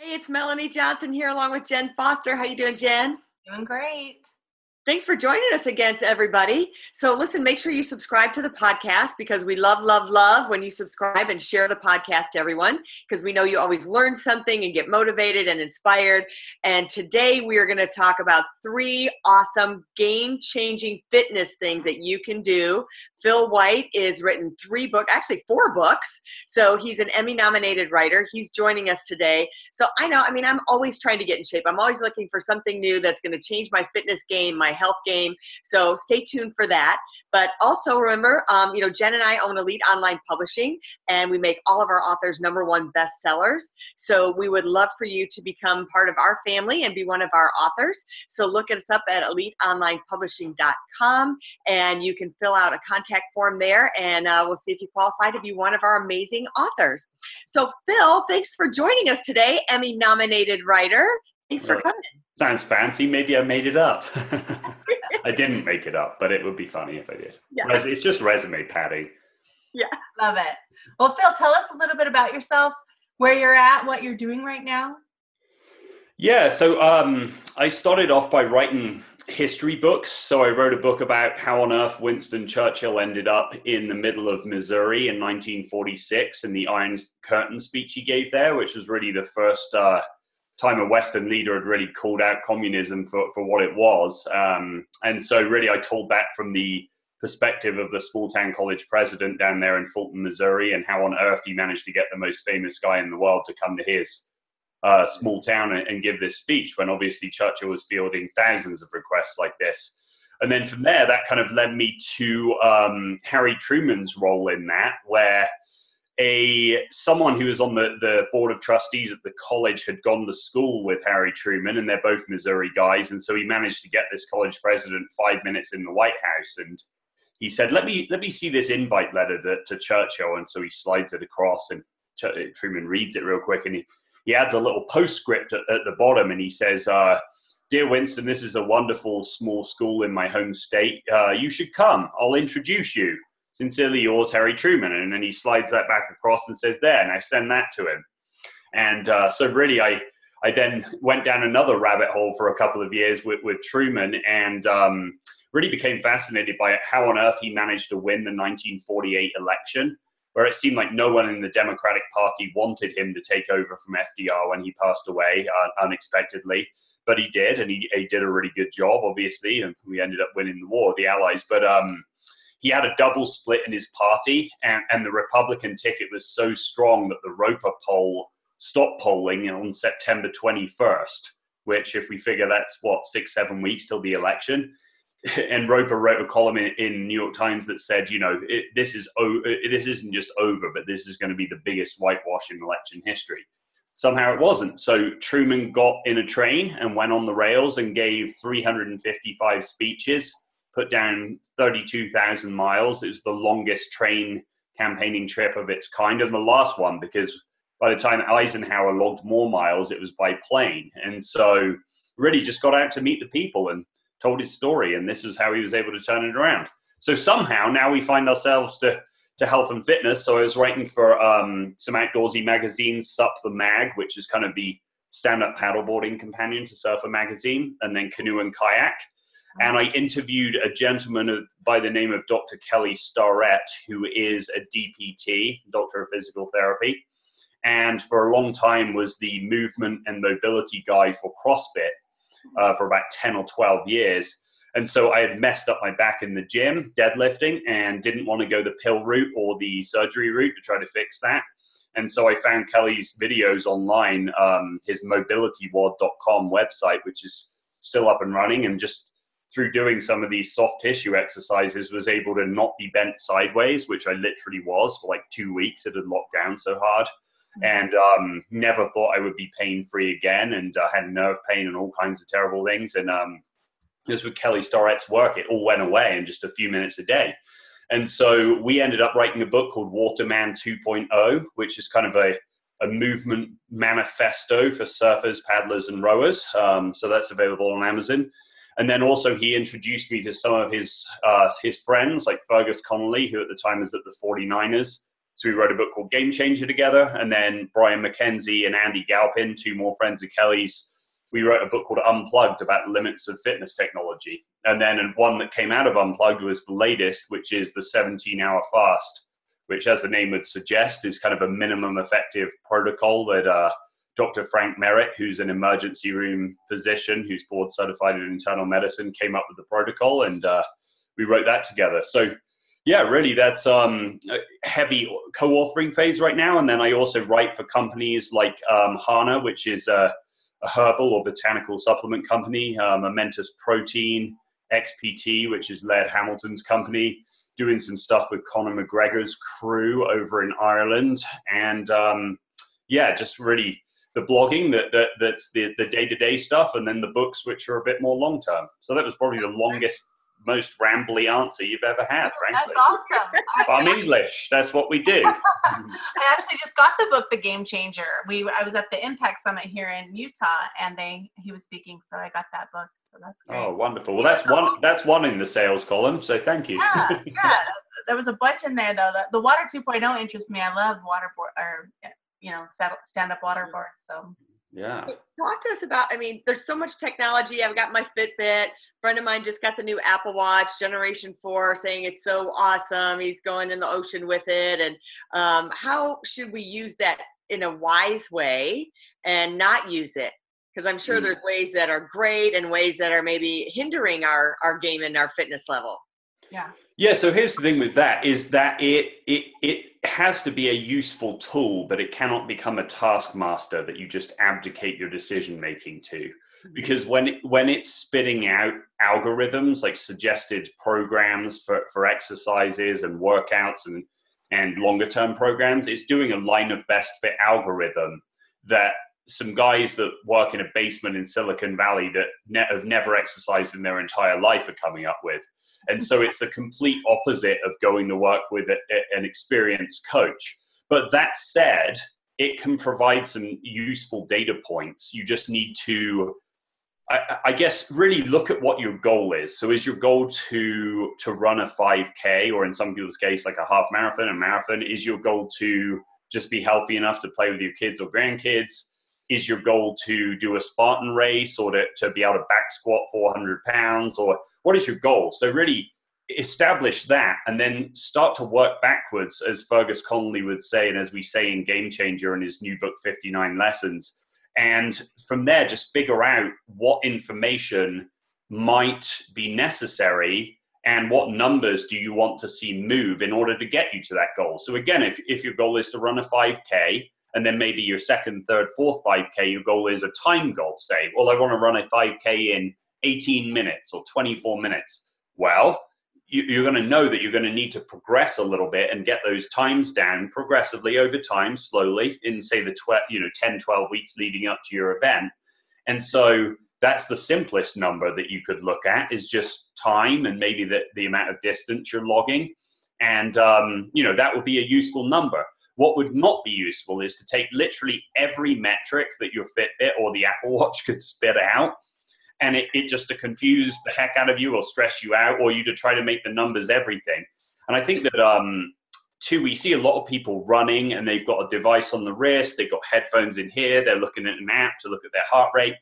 Hey, it's Melanie Johnson here along with Jen Foster. How you doing, Jen? Doing great. Thanks for joining us again to everybody. So, listen, make sure you subscribe to the podcast because we love, love, love when you subscribe and share the podcast to everyone because we know you always learn something and get motivated and inspired. And today we are going to talk about three awesome game changing fitness things that you can do. Phil White is written three books, actually four books. So he's an Emmy nominated writer. He's joining us today. So I know, I mean, I'm always trying to get in shape. I'm always looking for something new that's going to change my fitness game, my health game. So stay tuned for that. But also remember, um, you know, Jen and I own Elite Online Publishing, and we make all of our authors number one bestsellers. So we would love for you to become part of our family and be one of our authors. So look us up at eliteonlinepublishing.com, and you can fill out a contact form there, and uh, we'll see if you qualify to be one of our amazing authors. So Phil, thanks for joining us today, Emmy nominated writer. Thanks for coming. Sounds fancy. Maybe I made it up. I didn't make it up, but it would be funny if I did. Yeah. It's just resume padding. Yeah. Love it. Well, Phil, tell us a little bit about yourself, where you're at, what you're doing right now. Yeah, so um, I started off by writing history books. So I wrote a book about how on earth Winston Churchill ended up in the middle of Missouri in 1946 and the Iron Curtain speech he gave there, which was really the first uh, time a Western leader had really called out communism for, for what it was. Um, and so, really, I told that from the perspective of the small town college president down there in Fulton, Missouri, and how on earth he managed to get the most famous guy in the world to come to his uh, small town and, and, give this speech when obviously Churchill was fielding thousands of requests like this. And then from there, that kind of led me to um, Harry Truman's role in that, where a someone who was on the, the board of trustees at the college had gone to school with Harry Truman, and they're both Missouri guys, and so he managed to get this college president five minutes in the White House, and he said, "Let me let me see this invite letter to, to Churchill," and so he slides it across, and Ch- Truman reads it real quick, and he, he adds a little postscript at, at the bottom, and he says. Uh, Dear Winston, this is a wonderful small school in my home state. Uh, you should come. I'll introduce you. Sincerely yours, Harry Truman. And then he slides that back across and says, There, and I send that to him. And uh, so, really, I, I then went down another rabbit hole for a couple of years with, with Truman and um, really became fascinated by how on earth he managed to win the 1948 election, where it seemed like no one in the Democratic Party wanted him to take over from FDR when he passed away uh, unexpectedly. But he did, and he, he, did a really good job, obviously, and we ended up winning the war, the Allies. But um, he had a double split in his party, and, and the Republican ticket was so strong that the Roper poll stopped polling on September 21st, which, if we figure that's what, six, seven weeks till the election. And Roper wrote a column in, in New York Times that said, you know, it, this is o- this isn't just over, but this is going to be the biggest whitewash in election history. Somehow it wasn't. So Truman got in a train and went on the rails and gave 355 speeches put down 32,000 miles. It was the longest train campaigning trip of its kind, and the last one because by the time Eisenhower logged more miles, it was by plane. And so, really, just got out to meet the people and told his story, and this is how he was able to turn it around. So somehow now we find ourselves to to health and fitness. So I was writing for um, some outdoorsy magazines, Sup the Mag, which is kind of the stand-up paddleboarding companion to Surfer Magazine, and then Canoe and Kayak and I interviewed a gentleman by the name of Dr. Kelly Starrett, who is a DPT, Doctor of Physical Therapy, and for a long time was the movement and mobility guy for CrossFit uh, for about 10 or 12 years. And so I had messed up my back in the gym, deadlifting, and didn't want to go the pill route or the surgery route to try to fix that. And so I found Kelly's videos online, um, his mobilitywod.com website, which is still up and running, and just through doing some of these soft tissue exercises was able to not be bent sideways which i literally was for like two weeks it had locked down so hard and um, never thought I would be pain free again. And I uh, had nerve pain and all kinds of terrible things. And um, just with Kelly Starrett's work, it all went away in just a few minutes a day. And so we ended up writing a book called Waterman 2.0, which is kind of a, a movement manifesto for surfers, paddlers, and rowers. Um, so that's available on Amazon. And then also he introduced me to some of his uh, his friends, like Fergus Connolly, who at the time was at the 49ers. So we wrote a book called Game Changer together. And then Brian McKenzie and Andy Galpin, two more friends of Kelly's, we wrote a book called Unplugged about the limits of fitness technology. And then one that came out of Unplugged was the latest, which is the 17 hour fast, which, as the name would suggest, is kind of a minimum effective protocol that uh, Dr. Frank Merritt, who's an emergency room physician who's board certified in internal medicine, came up with the protocol. And uh, we wrote that together. So, yeah, really, that's um, a heavy co-authoring phase right now. And then I also write for companies like um, Hanah, which is a a herbal or botanical supplement company, um, Momentous Protein, XPT, which is Laird Hamilton's company, doing some stuff with Conor McGregor's crew over in Ireland. And um, yeah, just really the blogging that, that that's the, the day-to-day stuff and then the books which are a bit more long-term so that was probably the longest most rambly answer you've ever had, frankly. That's awesome. I'm English. That's what we do. I actually just got the book, The Game Changer. We I was at the Impact Summit here in Utah, and they he was speaking, so I got that book. So that's great. Oh, wonderful. Well, that's one. That's one in the sales column. So thank you. Yeah, yeah. There was a bunch in there though. The, the Water 2.0 interests me. I love waterboard or you know stand up waterboard. So yeah. Talk to us about, I mean, there's so much technology. I've got my Fitbit. A friend of mine just got the new Apple Watch Generation 4 saying it's so awesome. He's going in the ocean with it. And um, how should we use that in a wise way and not use it? Because I'm sure mm. there's ways that are great and ways that are maybe hindering our, our game and our fitness level. Yeah. Yeah, so here's the thing with that is that it it it has to be a useful tool, but it cannot become a taskmaster that you just abdicate your decision making to. Mm-hmm. Because when it, when it's spitting out algorithms like suggested programs for, for exercises and workouts and and longer term programs, it's doing a line of best fit algorithm that some guys that work in a basement in Silicon Valley that ne- have never exercised in their entire life are coming up with. And so it's the complete opposite of going to work with a, a, an experienced coach. But that said, it can provide some useful data points. You just need to, I, I, guess, really look at what your goal is. So, is your goal to to run a 5K, or in some people's case, like a half marathon, a marathon? Is your goal to just be healthy enough to play with your kids or grandkids? Is your goal to do a Spartan race or to, to be able to back squat 400 pounds or what is your goal? So really establish that and then start to work backwards as Fergus Connolly would say and as we say in Game Changer in his new book 59 Lessons. And from there, just figure out what information might be necessary and what numbers do you want to see move in order to get you to that goal. So again, if, if your goal is to run a 5K, and then maybe your second, third, fourth 5K, your goal is a time goal. Say, well, I want to run a 5K in 18 minutes or 24 minutes. Well, you, are going to know that you're going to need to progress a little bit and get those times down progressively over time, slowly, in say the tw- you know 10, 12 weeks leading up to your event. And so that's the simplest number that you could look at is just time and maybe the, the amount of distance you're logging. And um, you know that would be a useful number. What would not be useful is to take literally every metric that your Fitbit or the Apple Watch could spit out and it, it just to confuse the heck out of you or stress you out or you to try to make the numbers everything. And I think that um, too, we see a lot of people running and they've got a device on the wrist, they've got headphones in here, they're looking at an app to look at their heart rate.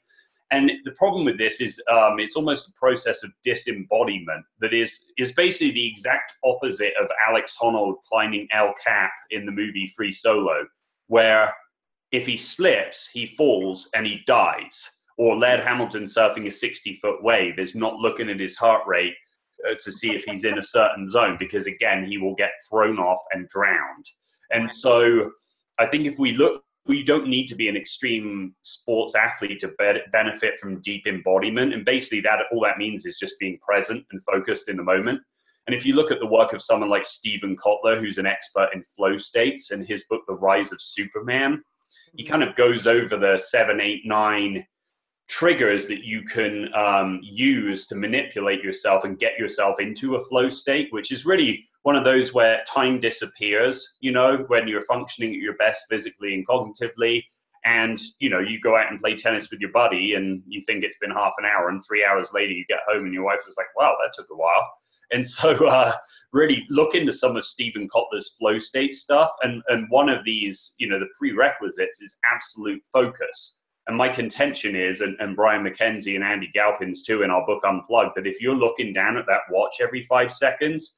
And the problem with this is um, it's almost a process of disembodiment that is is basically the exact opposite of Alex Honnold climbing El Cap in the movie Free Solo, where if he slips, he falls and he dies. Or Laird Hamilton surfing a 60 foot wave is not looking at his heart rate uh, to see if he's in a certain zone because, again, he will get thrown off and drowned. And so I think if we look we don't need to be an extreme sports athlete to be- benefit from deep embodiment. And basically, that all that means is just being present and focused in the moment. And if you look at the work of someone like Steven Kotler, who's an expert in flow states, and his book, The Rise of Superman, he kind of goes over the seven, eight, nine triggers that you can um, use to manipulate yourself and get yourself into a flow state, which is really one of those where time disappears, you know, when you're functioning at your best physically and cognitively. And, you know, you go out and play tennis with your buddy and you think it's been half an hour, and three hours later you get home and your wife is like, wow, that took a while. And so, uh, really look into some of Steven Kotler's flow state stuff. And, and one of these, you know, the prerequisites is absolute focus. And my contention is, and, and Brian McKenzie and Andy Galpin's too in our book Unplugged, that if you're looking down at that watch every five seconds,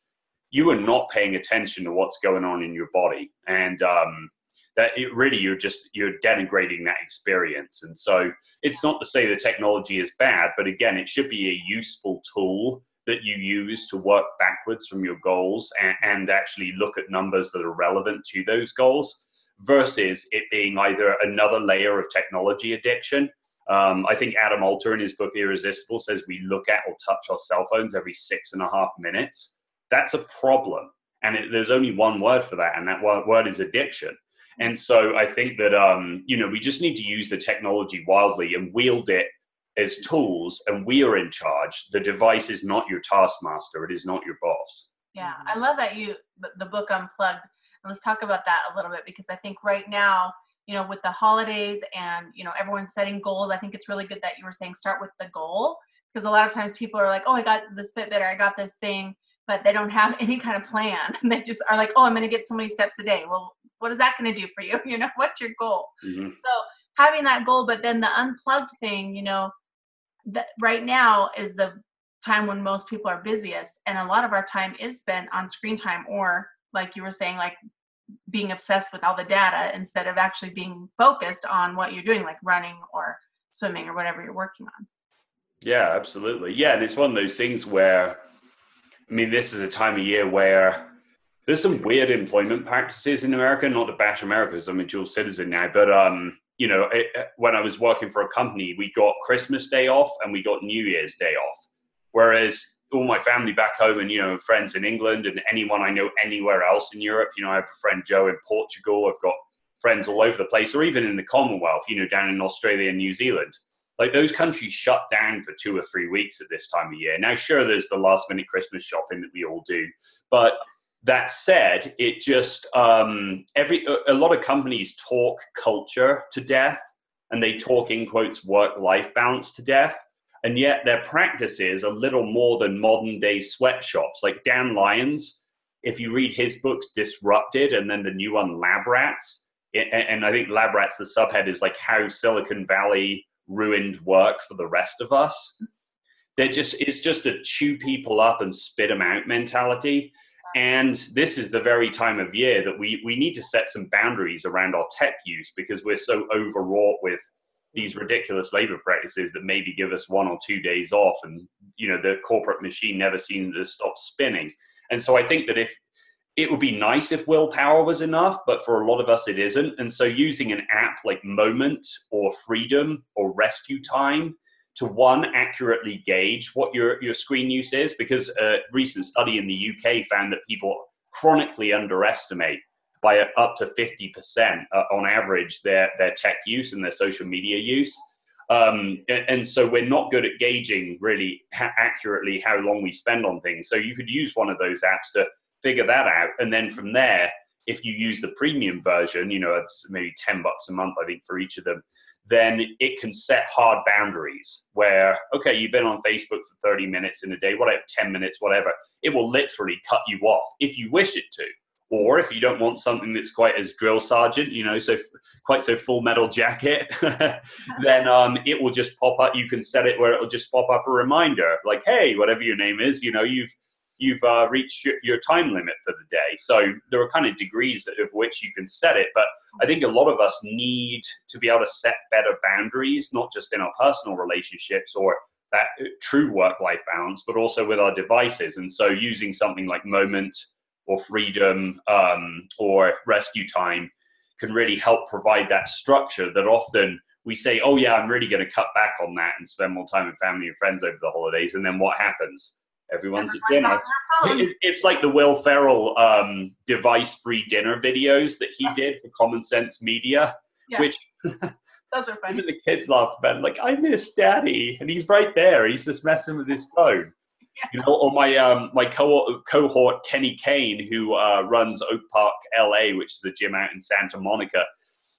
you are not paying attention to what's going on in your body. And um, that it really you're just you're denigrating that experience and so it's not to say the technology is bad but again it should be a useful tool that you use to work backwards from your goals and, and actually look at numbers that are relevant to those goals versus it being either another layer of technology addiction. Um, I think Adam Alter in his book Irresistible says we look at or touch our cell phones every six and a half minutes. That's a problem. And it, there's only one word for that, and that word word is addiction. And so I think that, um, you know, we just need to use the technology wildly and wield it as tools and we are in charge the device is not your taskmaster it is not your boss yeah i love that you the book unplugged and let's talk about that a little bit because i think right now you know with the holidays and you know everyone's setting goals i think it's really good that you were saying start with the goal because a lot of times people are like oh i got this fitbit or i got this thing but they don't have any kind of plan. And they just are like oh i'm going to get so many steps a day. Well what is that going to do for you? You know what's your goal? Mm-hmm. so having that goal but then the unplugged thing you know that right now is the time when most people are busiest and a lot of our time is spent on screen time or like you were saying like being obsessed with all the data instead of actually being focused on what you're doing like running or swimming or whatever you're working on. Yeah absolutely. Yeah and it's one of those things where i mean this is a time of year where there's some weird employment practices in america not to bash america because i'm a dual citizen now but um you know, it, when I was working for a company, we got Christmas Day off and we got New Year's Day off. Whereas all my family back home and, you know, friends in England and anyone I know anywhere else in Europe, you know, I have a friend Joe in Portugal, I've got friends all over the place, or even in the Commonwealth, you know, down in Australia and New Zealand. Like those countries shut down for two or three weeks at this time of year. Now, sure, there's the last minute Christmas shopping that we all do, but that said, it just um, every a lot of companies talk culture to death, and they talk in quotes work life balance to death, and yet their practices are little more than modern day sweatshops. Like Dan Lyons, if you read his books, Disrupted, and then the new one, Lab Rats, and I think Lab Rats, the subhead is like how Silicon Valley ruined work for the rest of us. They're just it's just a chew people up and spit them out mentality and this is the very time of year that we, we need to set some boundaries around our tech use because we're so overwrought with these ridiculous labor practices that maybe give us one or two days off and you know the corporate machine never seems to stop spinning and so i think that if it would be nice if willpower was enough but for a lot of us it isn't and so using an app like moment or freedom or rescue time to one accurately gauge what your, your screen use is because a recent study in the UK found that people chronically underestimate by up to 50% uh, on average their, their tech use and their social media use. Um, and, so we're not good at gauging really accurately how long we spend on things. So you could use one of those apps to figure that out. And then from there, if you use the premium version, you know, it's maybe 10 bucks a month, I think, for each of them, then it can set hard boundaries where, okay, you've been on Facebook for 30 minutes in a day, whatever, 10 minutes, whatever. It will literally cut you off if you wish it to. Or if you don't want something that's quite as drill sergeant, you know, so quite so full metal jacket, then um, it will just pop up. You can set it where it will just pop up a reminder, like, hey, whatever your name is, you know, you've you've uh, reached your, time limit for the day. So there are kind of degrees of which you can set it. But I think a lot of us need to be able to set better boundaries, not just in our personal relationships or that uh, true work life balance, but also with our devices. And so using something like Moment or Freedom um, or Rescue Time can really help provide that structure that often we say, oh, yeah, I'm really going to cut back on that and spend more time with family and friends over the holidays. And then what happens? Everyone's at dinner. on their phone. It- It's like the Will Ferrell um, device-free dinner videos that he did for Common Sense Media, Yeah. which Those are funny. even the kids laughed about. it, Like, I miss Daddy, and he's right there. He's just messing with his phone. You know, or my um, my co- cohort Kenny Kane, who uh, runs Oak Park, LA, which is a gym out in Santa Monica.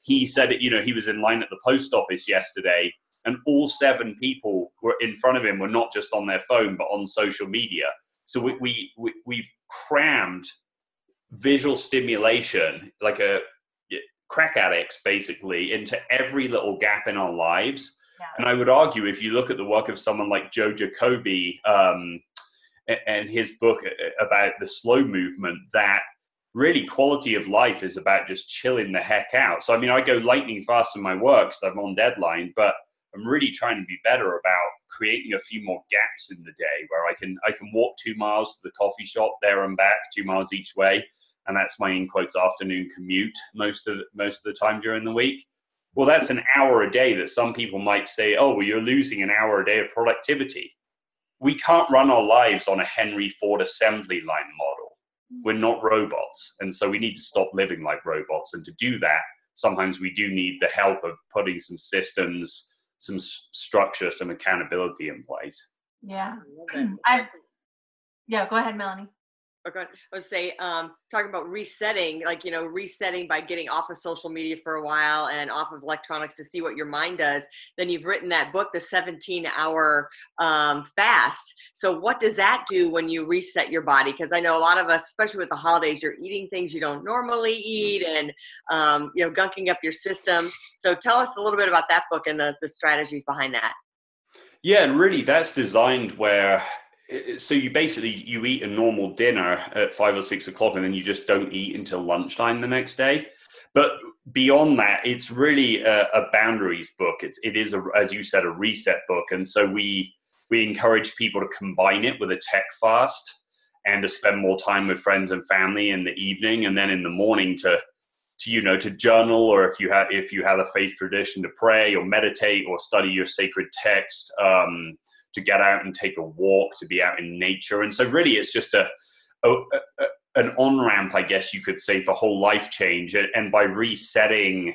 He said that you know he was in line at the post office yesterday, and all seven people were in front of him were not just on their phone but on social media. So we, we, we we've crammed visual stimulation like a crack addicts basically into every little gap in our lives. Yeah. And I would argue, if you look at the work of someone like Joe Jacoby um, and his book uh, about the slow movement, that really quality of life is about just chilling the heck out. So, I mean, I go lightning fast in my work because I'm on deadline, but I'm really trying to be better about creating a few more gaps in the day where I can I can walk two miles to the coffee shop there and back, two miles each way, and that's my in quotes afternoon commute most of most of the time during the week. Well, that's an hour a day that some people might say, oh, well, you're losing an hour a day of productivity. We can't run our lives on a Henry Ford assembly line model. We're not robots. And so we need to stop living like robots. And to do that, sometimes we do need the help of putting some systems, some structure, some accountability in place. Yeah. I love that. I yeah, go ahead, Melanie. Okay. I would say, um, talking about resetting, like, you know, resetting by getting off of social media for a while and off of electronics to see what your mind does. Then you've written that book, The 17 Hour um, Fast. So, what does that do when you reset your body? Because I know a lot of us, especially with the holidays, you're eating things you don't normally eat and, um, you know, gunking up your system. So, tell us a little bit about that book and the, the strategies behind that. Yeah, and really that's designed where so you basically you eat a normal dinner at five or six o'clock and then you just don't eat until lunchtime the next day. But beyond that it's really a, a boundaries book. It's it is a, as you said a reset book. And so we we encourage people to combine it with a tech fast and to spend more time with friends and family in the evening and then in the morning to to you know to journal or if you have if you have a faith tradition to pray or meditate or study your sacred text um, to get out and take a walk to be out in nature. And so really it's just a, a, a an on ramp i guess you could say for whole life change. And by resetting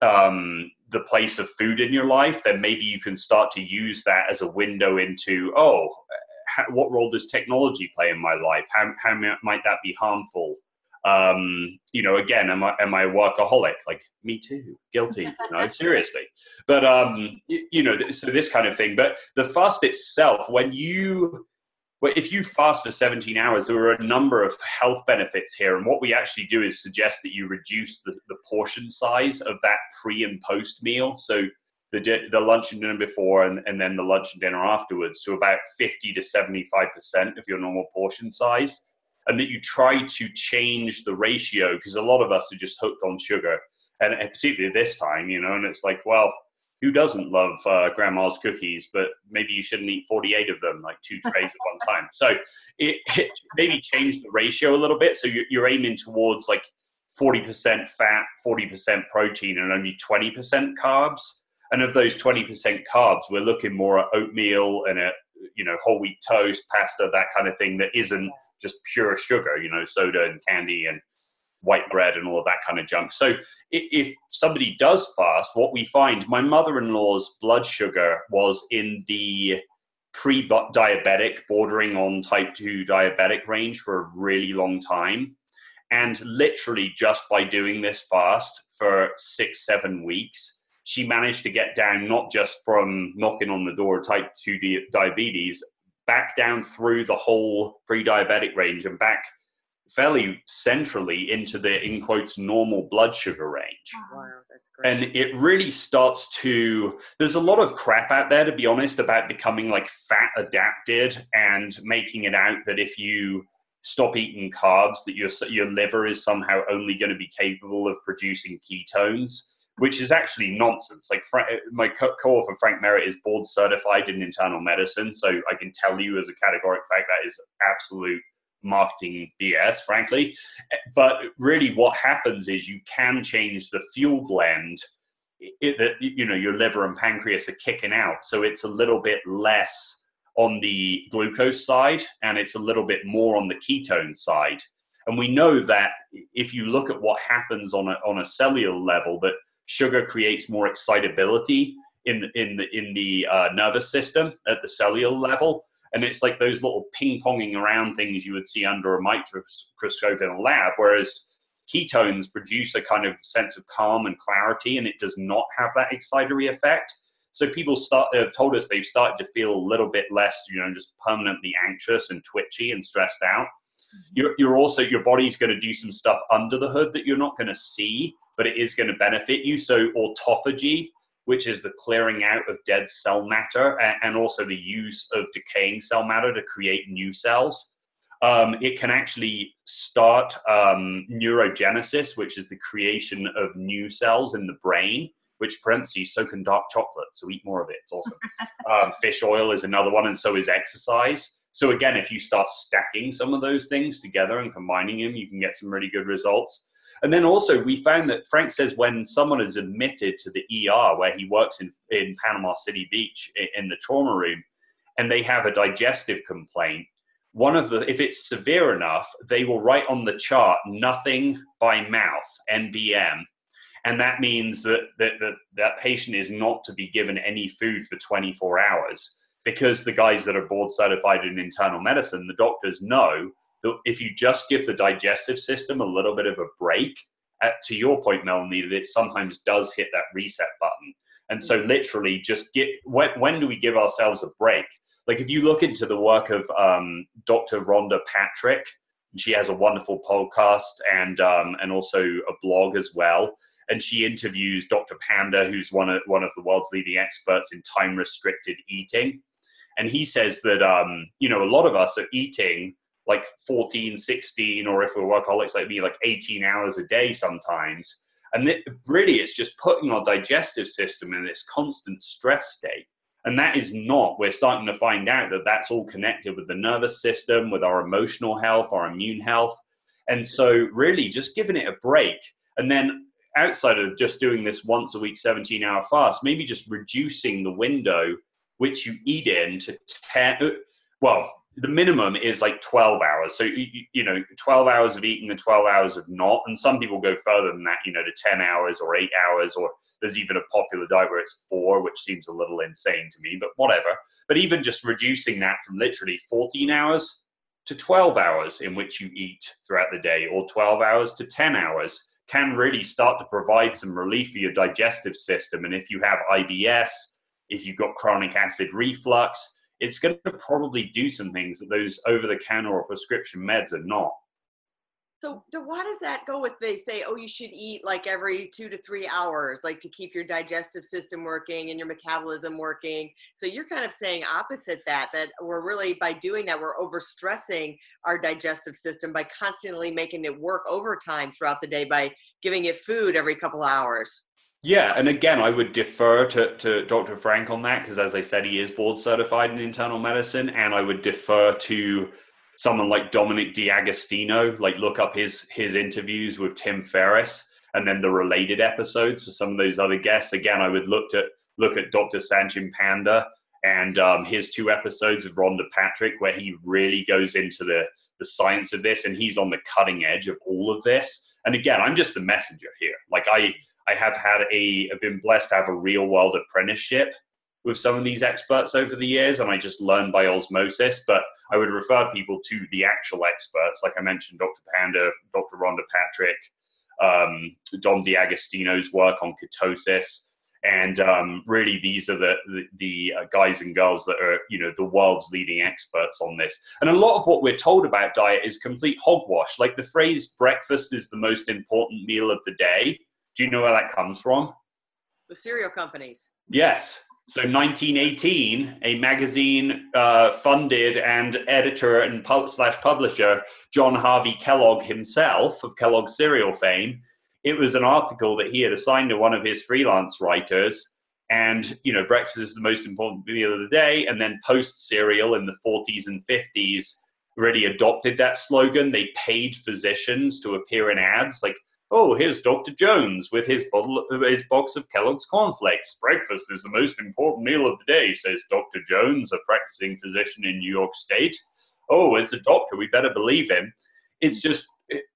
um, the place of food in your life then maybe you can start to use that as a window into oh what role does technology play in my life? How, how might that be harmful um, you know, again, am I am I a workaholic? Like me too, guilty. You know, seriously. But um, you, you know, so this kind of thing. But the fast itself, when you, well, if you fast for 17 hours, there are a number of health benefits here. And what we actually do is suggest that you reduce the, the portion size of that pre and post meal. So the di- the lunch and dinner before, and, and then the lunch and dinner afterwards, to about 50 to 75 percent of your normal portion size and that you try to change the ratio because a lot of us are just hooked on sugar and particularly this time you know and it's like well who doesn't love uh, grandma's cookies but maybe you shouldn't eat 48 of them like two trays at one time. So it, it maybe change the ratio a little bit so you're, you're aiming towards like 40% fat 40% protein and only 20% carbs. And of those 20% carbs we're looking more at oatmeal and at you know whole wheat toast pasta that kind of thing that isn't just pure sugar, you know, soda and candy and white bread and all of that kind of junk. So if somebody does fast, what we find, my mother-in-law's blood sugar was in the pre-diabetic, bordering on type 2 diabetic range for a really long time. And literally just by doing this fast for six, seven weeks, she managed to get down not just from knocking on the door type 2 diabetes, back down through the whole pre-diabetic range and back fairly centrally into the in quotes normal blood sugar range. Wow and it really starts to there's a lot of crap out there to be honest about becoming like fat adapted and making it out that if you stop eating carbs that your your liver is somehow only going to be capable of producing ketones which is actually nonsense. Like uh, my co-author Frank Merritt is board certified in internal medicine, so I can tell you as a categoric fact that is absolute marketing BS, frankly. Uh, but really, what happens is you can change the fuel blend that you know your liver and pancreas are kicking out, so it's a little bit less on the glucose side and it's a little bit more on the ketone side. And we know that if you look at what happens on a, on a cellular level, that sugar creates more excitability in the, in the, in the uh, nervous system at the cellular level. And it's like those little ping ponging around things you would see under a microscope in a lab, whereas ketones produce a kind of sense of calm and clarity, and it does not have that excitatory effect. So people start have told us they've started to feel a little bit less, you know, just permanently anxious and twitchy and stressed out. Mm-hmm. You're, you're also your body's going to do some stuff under the hood that you're not going to see, but it is going to benefit you. So autophagy, which is the clearing out of dead cell matter, and also the use of decaying cell matter to create new cells um, it can actually start um, neurogenesis, which is the creation of new cells in the brain, which parentheses, so can dark chocolate. So eat more of it. It's awesome. um, fish oil is another one, and so is exercise. So again, if you start stacking some of those things together and combining them, you can get some really good results. And then also, we found that Frank says when someone is admitted to the ER where he works in, in Panama City Beach in the trauma room, and they have a digestive complaint, one of the if it's severe enough they will write on the chart nothing by mouth nbm and that means that that, that that patient is not to be given any food for 24 hours because the guys that are board certified in internal medicine the doctors know if you just give the digestive system a little bit of a break at, to your point melanie that it sometimes does hit that reset button and so literally just get when, when do we give ourselves a break like if you look into the work of um, Dr. Rhonda Patrick, she has a wonderful podcast and um, and also a blog as well. And she interviews Dr. Panda, who's one of one of the world's leading experts in time restricted eating. And he says that um, you know a lot of us are eating like 14, 16, or if we're workaholics like me, like 18 hours a day sometimes. And it, really, it's just putting our digestive system in this constant stress state. And that is not, we're starting to find out that that's all connected with the nervous system, with our emotional health, our immune health. And so, really, just giving it a break. And then, outside of just doing this once a week, 17 hour fast, maybe just reducing the window which you eat in to 10, well, the minimum is like 12 hours. So, you, you, know, 12 hours of eating and 12 hours of not. And some people go further than that, you know, to 10 hours or eight hours or there's even a popular diet where it's four, which seems a little insane to me, but whatever. But even just reducing that from literally 14 hours to 12 hours in which you eat throughout the day, or 12 hours to 10 hours, can really start to provide some relief for your digestive system. And if you have IBS, if you've got chronic acid reflux, it's going to probably do some things that those over the counter or prescription meds are not. So, why does that go with? They say, oh, you should eat like every two to three hours, like to keep your digestive system working and your metabolism working. So, you're kind of saying opposite that, that we're really, by doing that, we're overstressing our digestive system by constantly making it work overtime throughout the day by giving it food every couple hours. Yeah, and again, I would defer to, to Dr. Frank on that because, as I said, he is board certified in internal medicine, and I would defer to someone like Dominic D'Agostino, like look up his his interviews with Tim Ferriss and then the related episodes for some of those other guests. Again, I would look at look at Dr. Satchin Panda and um, his two episodes of Rhonda Patrick, where he really goes into the the science of this, and he's on the cutting edge of all of this. And again, I'm just the messenger here. Like I I have had a I've been blessed to have a real world apprenticeship with some of these experts over the years, and I just learned by osmosis. But I would refer people to the actual experts, like I mentioned, Dr. Panda, Dr. Rhonda Patrick, um, Dom D'Agostino's work on ketosis. And um, really, these are the the, the uh, guys and girls that are, you know, the world's leading experts on this. And a lot of what we're told about diet is complete hogwash. Like the phrase "breakfast is the most important meal of the day." Do you know where that comes from? The cereal companies. Yes. So 1918, a magazine uh, funded and editor and pub- slash publisher, John Harvey Kellogg himself of Kellogg cereal fame, it was an article that he had assigned to one of his freelance writers. And, you know, breakfast is the most important meal of the day. And then post cereal in the 40s and 50s really adopted that slogan. They paid physicians to appear in ads. Like Oh, here's Dr. Jones with his bottle, his box of Kellogg's cornflakes. Breakfast is the most important meal of the day, says Dr. Jones, a practicing physician in New York State. Oh, it's a doctor. We better believe him. It's just,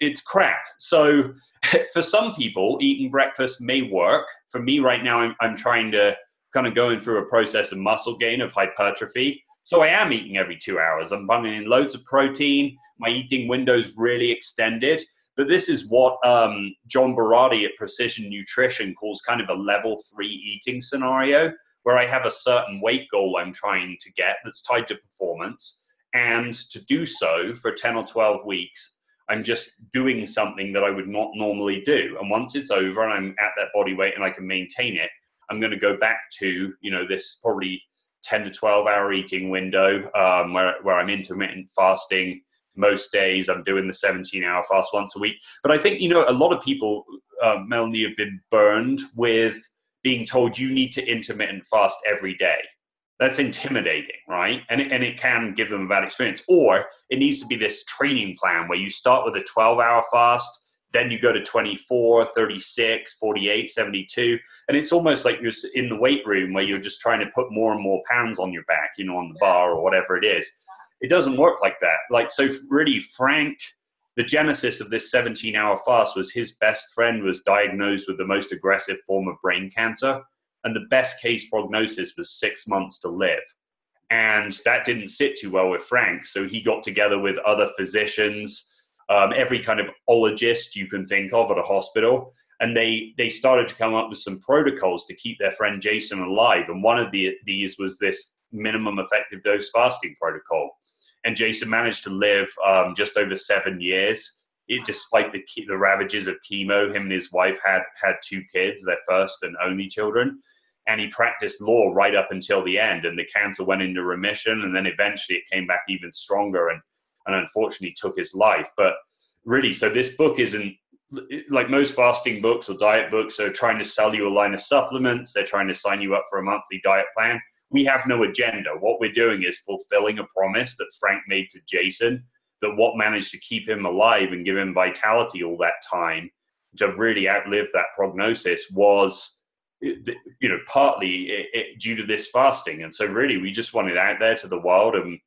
it's crap. So, for some people, eating breakfast may work. For me, right now, I'm, I'm trying to kind of going through a process of muscle gain, of hypertrophy. So I am eating every two hours. I'm bunging in loads of protein. My eating window's really extended. But this is what um, John Berardi at Precision Nutrition calls kind of a level three eating scenario, where I have a certain weight goal I'm trying to get that's tied to performance. And to do so for 10 or 12 weeks, I'm just doing something that I would not normally do. And once it's over and I'm at that body weight and I can maintain it, I'm going to go back to, you know, this probably 10 to 12 hour eating window um, where, where I'm intermittent fasting most days. I'm doing the 17 hour fast once a week. But I think, you know, a lot of people, uh, Melanie, have been burned with being told you need to intermittent fast every day. That's intimidating, right? And it, and it can give them a bad experience. Or it needs to be this training plan where you start with a 12 hour fast, then you go to 24, 36, 48, 72. And it's almost like you're in the weight room where you're just trying to put more and more pounds on your back, you know, on the bar or whatever it is. It doesn't work like that. Like, so really, Frank, the genesis of this 17 hour fast was his best friend was diagnosed with the most aggressive form of brain cancer. And the best case prognosis was six months to live. And that didn't sit too well with Frank. So he got together with other physicians, um, every kind of ologist you can think of at a hospital. And they, they started to come up with some protocols to keep their friend Jason alive. And one of the, these was this minimum effective dose fasting protocol. And Jason managed to live um, just over seven years. It, despite the the ravages of chemo, him and his wife had had two kids, their first and only children, and he practiced law right up until the end. And the cancer went into remission, and then eventually it came back even stronger, and and unfortunately took his life. But really, so this book isn't like most fasting books or diet books are trying to sell you a line of supplements. They're trying to sign you up for a monthly diet plan we have no agenda. What we're doing is fulfilling a promise that Frank made to Jason, that what managed to keep him alive and give him vitality all that time to really outlive that prognosis was you know partly it, it, due to this fasting. And so really we just want it out there to the world. And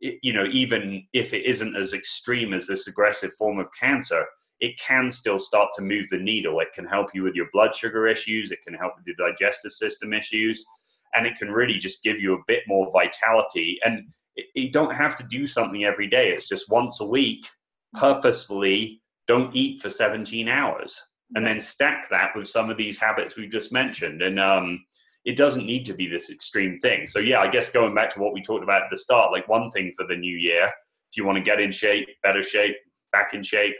it, you know even if it isn't as extreme as this aggressive form of cancer it can still start to move the needle. It can help you with your blood sugar issues. It can help with your digestive system issues and it can really just give you a bit more vitality. And you don't have to do something every day. It's just once a week, purposefully don't eat for 17 hours and then stack that with some of these habits we've just mentioned. And um, it doesn't need to be this extreme thing. So, yeah, I guess going back to what we talked about at the start, like one thing for the new year, if you want to get in shape, better shape, back in shape,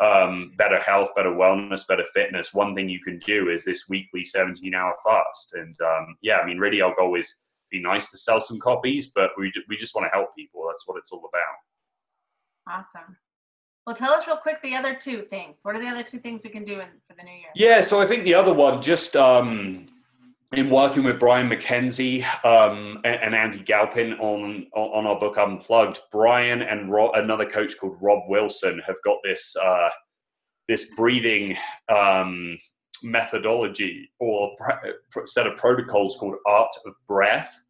um, better health, better wellness, better fitness, one thing you can do is this weekly 17 hour fast. And um, yeah, I mean, really, our goal is be nice to sell some copies, but we, we just want to help people. That's what it's all about. Awesome. Well, tell us real quick the other two things. What are the other two things we can do in, for the new year? Yeah, so I think the other one, just um, in working with Brian McKenzie um, and, and, Andy Galpin on on our book Unplugged, Brian and another coach called Rob Wilson have got this uh, this breathing um, methodology or set of protocols called Art of Breath,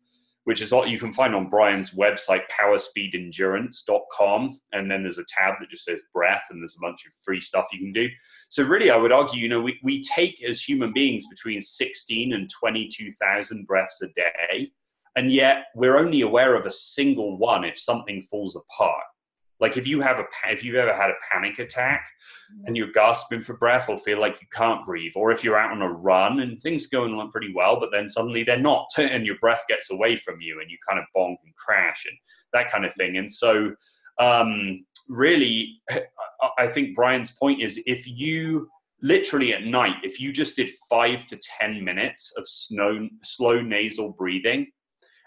which is what you can find on Brian's website, powerspeedendurance.com. And then there's a tab that just says breath, and there's a bunch of free stuff you can do. So, really, I would argue, you know, we, we take as human beings between 16 and 22,000 breaths a day. And yet, we're only aware of a single one if something falls apart. Like if you have a if you've ever had a panic attack and you're gasping for breath or feel like you can't breathe, or if you're out on a run and things going on pretty well, but then suddenly they're not, and your breath gets away from you and you kind of bonk and crash and that kind of thing. And so, um, really, I think Brian's point is if you literally at night, if you just did five to ten minutes of slow, slow nasal breathing,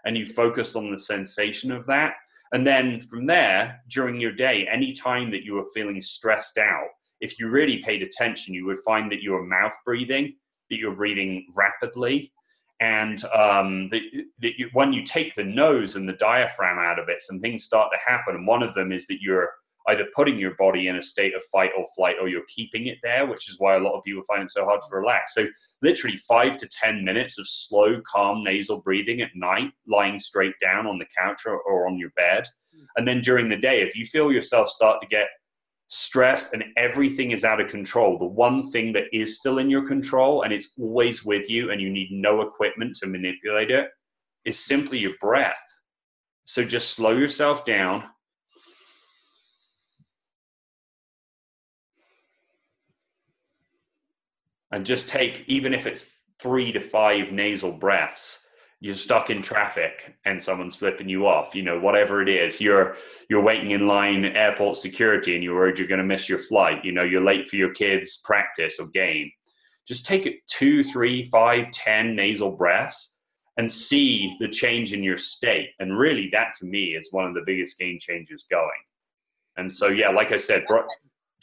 and you focused on the sensation of that and then from there, during your day, any time that you were feeling stressed out, if you really paid attention, you would find that you were mouth breathing, that you're breathing rapidly. And um, that, that you, when you take the nose and the diaphragm out of it, some things start to happen. And one of them is that you're either putting your body in a state of fight or flight or you're keeping it there, which is why a lot of people find it so hard to relax. So, literally five to 10 minutes of slow, calm nasal breathing at night, lying straight down on the couch or, or on your bed. Hmm. And then during the day, if you feel yourself start to get stressed and everything is out of control, the one thing that is still in your control and it's always with you and you need no equipment to manipulate it is simply your breath. So just slow yourself down and just take even if it's three to five nasal breaths you're stuck in traffic and someone's flipping you off you know whatever it is. You're you're waiting in line airport security and you're worried you're going to miss your flight you know you're late for your kids practice or game. Just take it two three five ten nasal breaths and see the change in your state. And really that to me is one of the biggest game changers going. And so yeah like i said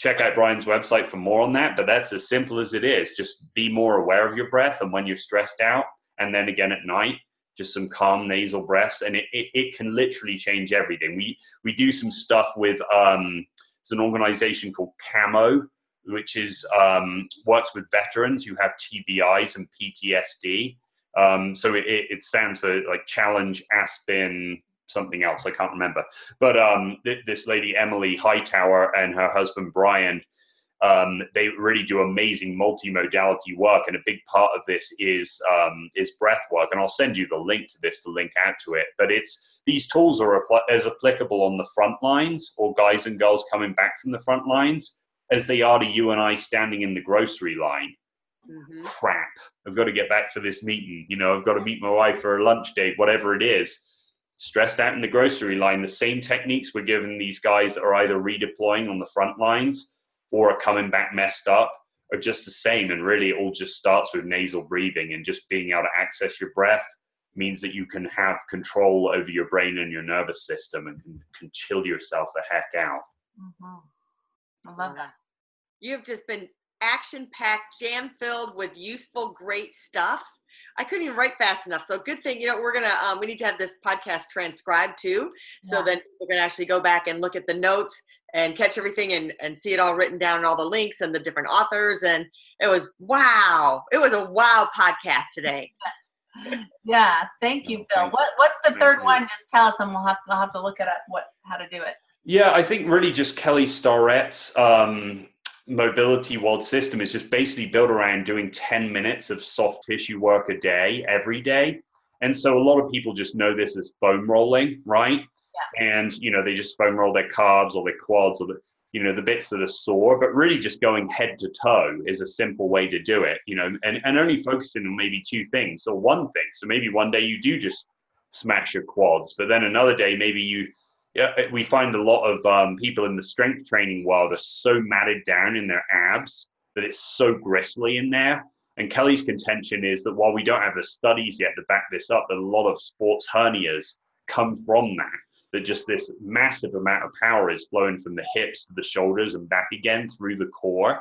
check out Brian's website for more on that. But that's as simple as it is. Just be more aware of your breath and when you're stressed out. And then again at night, just some calm nasal breaths. And it, it, it can literally change everything. We, we do some stuff with um, it's an organization called CAMO, which is um, works with veterans who have TBIs and PTSD. Um, so it, it stands for like Challenge Aspen something else. I can't remember. But um, th- this lady Emily Hightower and her husband Brian, um, they really do amazing multimodality work, and a big part of this is um, is breath work. And I'll send you the link to this to link out to it. But it's these tools are apl- as applicable on the front lines or guys and girls coming back from the front lines as they are to you and I standing in the grocery line. Mm-hmm. Crap! I've got to get back for this meeting. You know, I've got to meet my wife for a lunch date, whatever it is stressed out in the grocery line, the same techniques we're giving these guys that are either redeploying on the front lines or are coming back messed up are just the same. And really, it all just starts with nasal breathing and just being able to access your breath means that you can have control over your brain and your nervous system and can, can chill yourself the heck out. Mm-hmm. I love that. You've just been action packed, jam filled with useful, great stuff. I couldn't even write fast enough. So good thing, you know, we're gonna um, we need to have this podcast transcribed too. So yeah. then we're gonna actually go back and look at the notes and catch everything and, and see it all written down and all the links and the different authors. And it was wow. It was a wow podcast today. Yeah, thank you, Bill. What what's the third one? Just tell us and we'll have to, we'll have to look it up what how to do it. Yeah, I think really just Kelly Starrett's um, MobilityWOD system is just basically built around doing 10 minutes of soft tissue work a day every day. And so a lot of people just know this as foam rolling right? Yeah. and you know they just foam roll their calves or their quads or the you know the bits that are sore. But really just going head to toe is a simple way to do it you know and, and only focusing on maybe two things. Or one thing so maybe one day you do just smash your quads but then another day maybe you yeah, we find a lot of um, people in the strength training world are so matted down in their abs that it's so gristly in there. And Kelly's contention is that while we don't have the studies yet to back this up, that a lot of sports hernias come from that. That just this massive amount of power is flowing from the hips to the shoulders and back again through the core.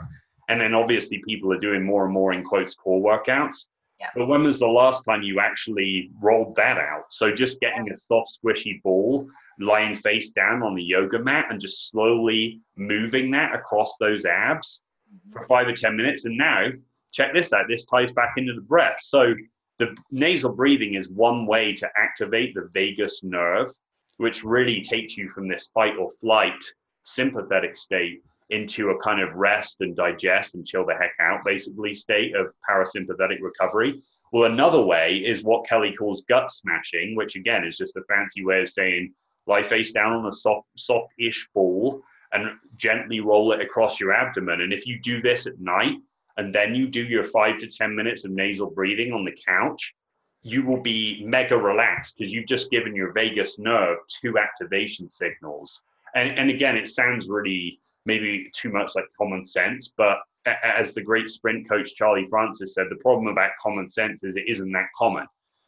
And then obviously people are doing more and more in quotes core workouts. Yeah. But when was the last time you actually rolled that out? So just getting a soft, squishy ball lying face down on the yoga mat and just slowly moving that across those abs mm-hmm. for five or 10 minutes. And now, check this out this ties back into the breath. So, the nasal breathing is one way to activate the vagus nerve, which really takes you from this fight or flight sympathetic state into a kind of rest and digest and chill the heck out basically state of parasympathetic recovery. Well, another way is what Kelly calls gut smashing, which again is just a fancy way of saying lie face down on a soft, soft-ish ball and gently roll it across your abdomen. And if you do this at night and then you do your five to 10 minutes of nasal breathing on the couch, you will be mega relaxed because you've just given your vagus nerve two activation signals. And, and again, it sounds really maybe too much like common sense, but as the great sprint coach Charlie Francis said, the problem about common sense is it isn't that common.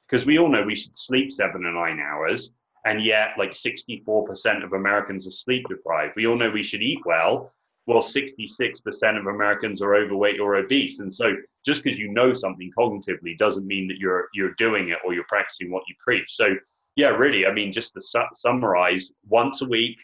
Because we all know we should sleep seven or nine hours, and yet like 64% of Americans are sleep deprived. We all know we should eat well. Well, 66% of Americans are overweight or obese. And so just because you know something cognitively doesn't mean that you're you're doing it or you're practicing what you preach. So yeah, really, I mean, just to su- summarize, once a week,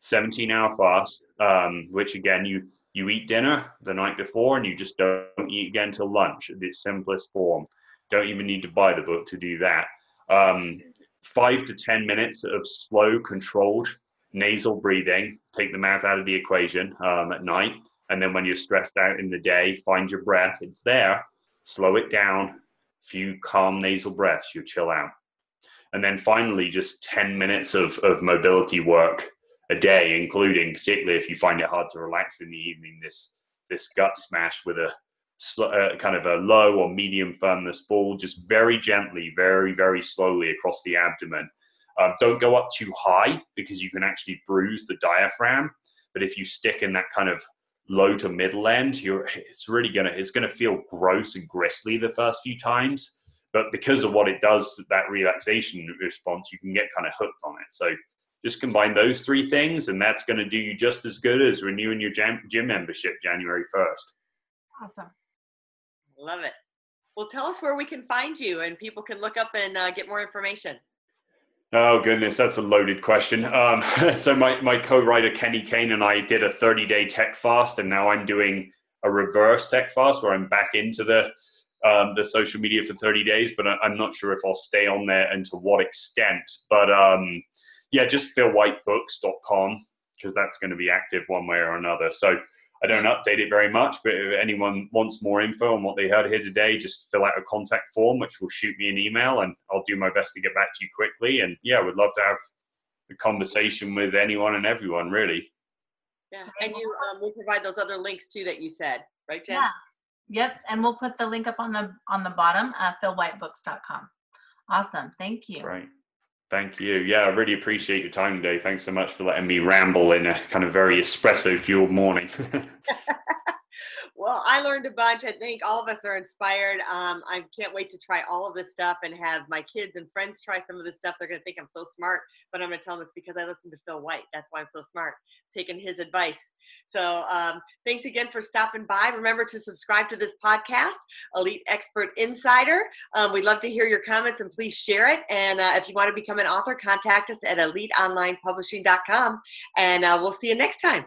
17 hour fast, um, which again, you, you eat dinner the night before and you just don't eat again until lunch its simplest form. Don't even need to buy the book to do that. Um, five to 10 minutes of slow, controlled nasal breathing, take the mouth out of the equation um, at night. And then when you're stressed out in the day, find your breath. It's there. Slow it down. Few calm nasal breaths, you chill out. And then finally, just 10 minutes of, of mobility work a day, including particularly if you find it hard to relax in the evening, this, this gut smash with a uh, kind of a low or medium firmness ball, just very gently, very, very slowly across the abdomen. Uh, don't go up too high because you can actually bruise the diaphragm. But if you stick in that kind of low to middle end, you're it's really gonna it's gonna feel gross and gristly the first few times. But because of what it does, that relaxation response, you can get kind of hooked on it. So just combine those three things, and that's going to do you just as good as renewing your gym, gym membership January 1st. Awesome. Love it. Well, tell us where we can find you and people can look up and uh, get more information. Oh goodness, that's a loaded question. Um, so my, my co-writer Kenny Kane and I did a 30-day tech fast, and now I'm doing a reverse tech fast where I'm back into the um, the social media for 30 days, but I'm not sure if I'll stay on there and to what extent. But um, yeah, just philwhitebooks.com because that's going to be active one way or another. So I don't update it very much, but if anyone wants more info on what they heard here today, just fill out a contact form, which will shoot me an email, and I'll do my best to get back to you quickly. And yeah, I would love to have a conversation with anyone and everyone, really. Yeah, and you um, will provide those other links too that you said, right, Jen? Yeah. Yep, and we'll put the link up on the on the bottom, uh, philwhitebooks.com. Awesome, thank you. Right. Thank you. Yeah, I really appreciate your time today. Thanks so much for letting me ramble in a kind of very espresso fueled morning. well, I learned a bunch. I think all of us are inspired. Um, I can't wait to try all of this stuff and have my kids and friends try some of this stuff. They're going to think I'm so smart, but I'm going to tell them it's because I listened to Phil White. That's why I'm so smart, taking his advice. So um, thanks again for stopping by. Remember to subscribe to this podcast, Elite Expert Insider. Um, we'd love to hear your comments and please share it. And uh, if you want to become an author, contact us at eliteonlinepublishing.com. And uh, we'll see you next time.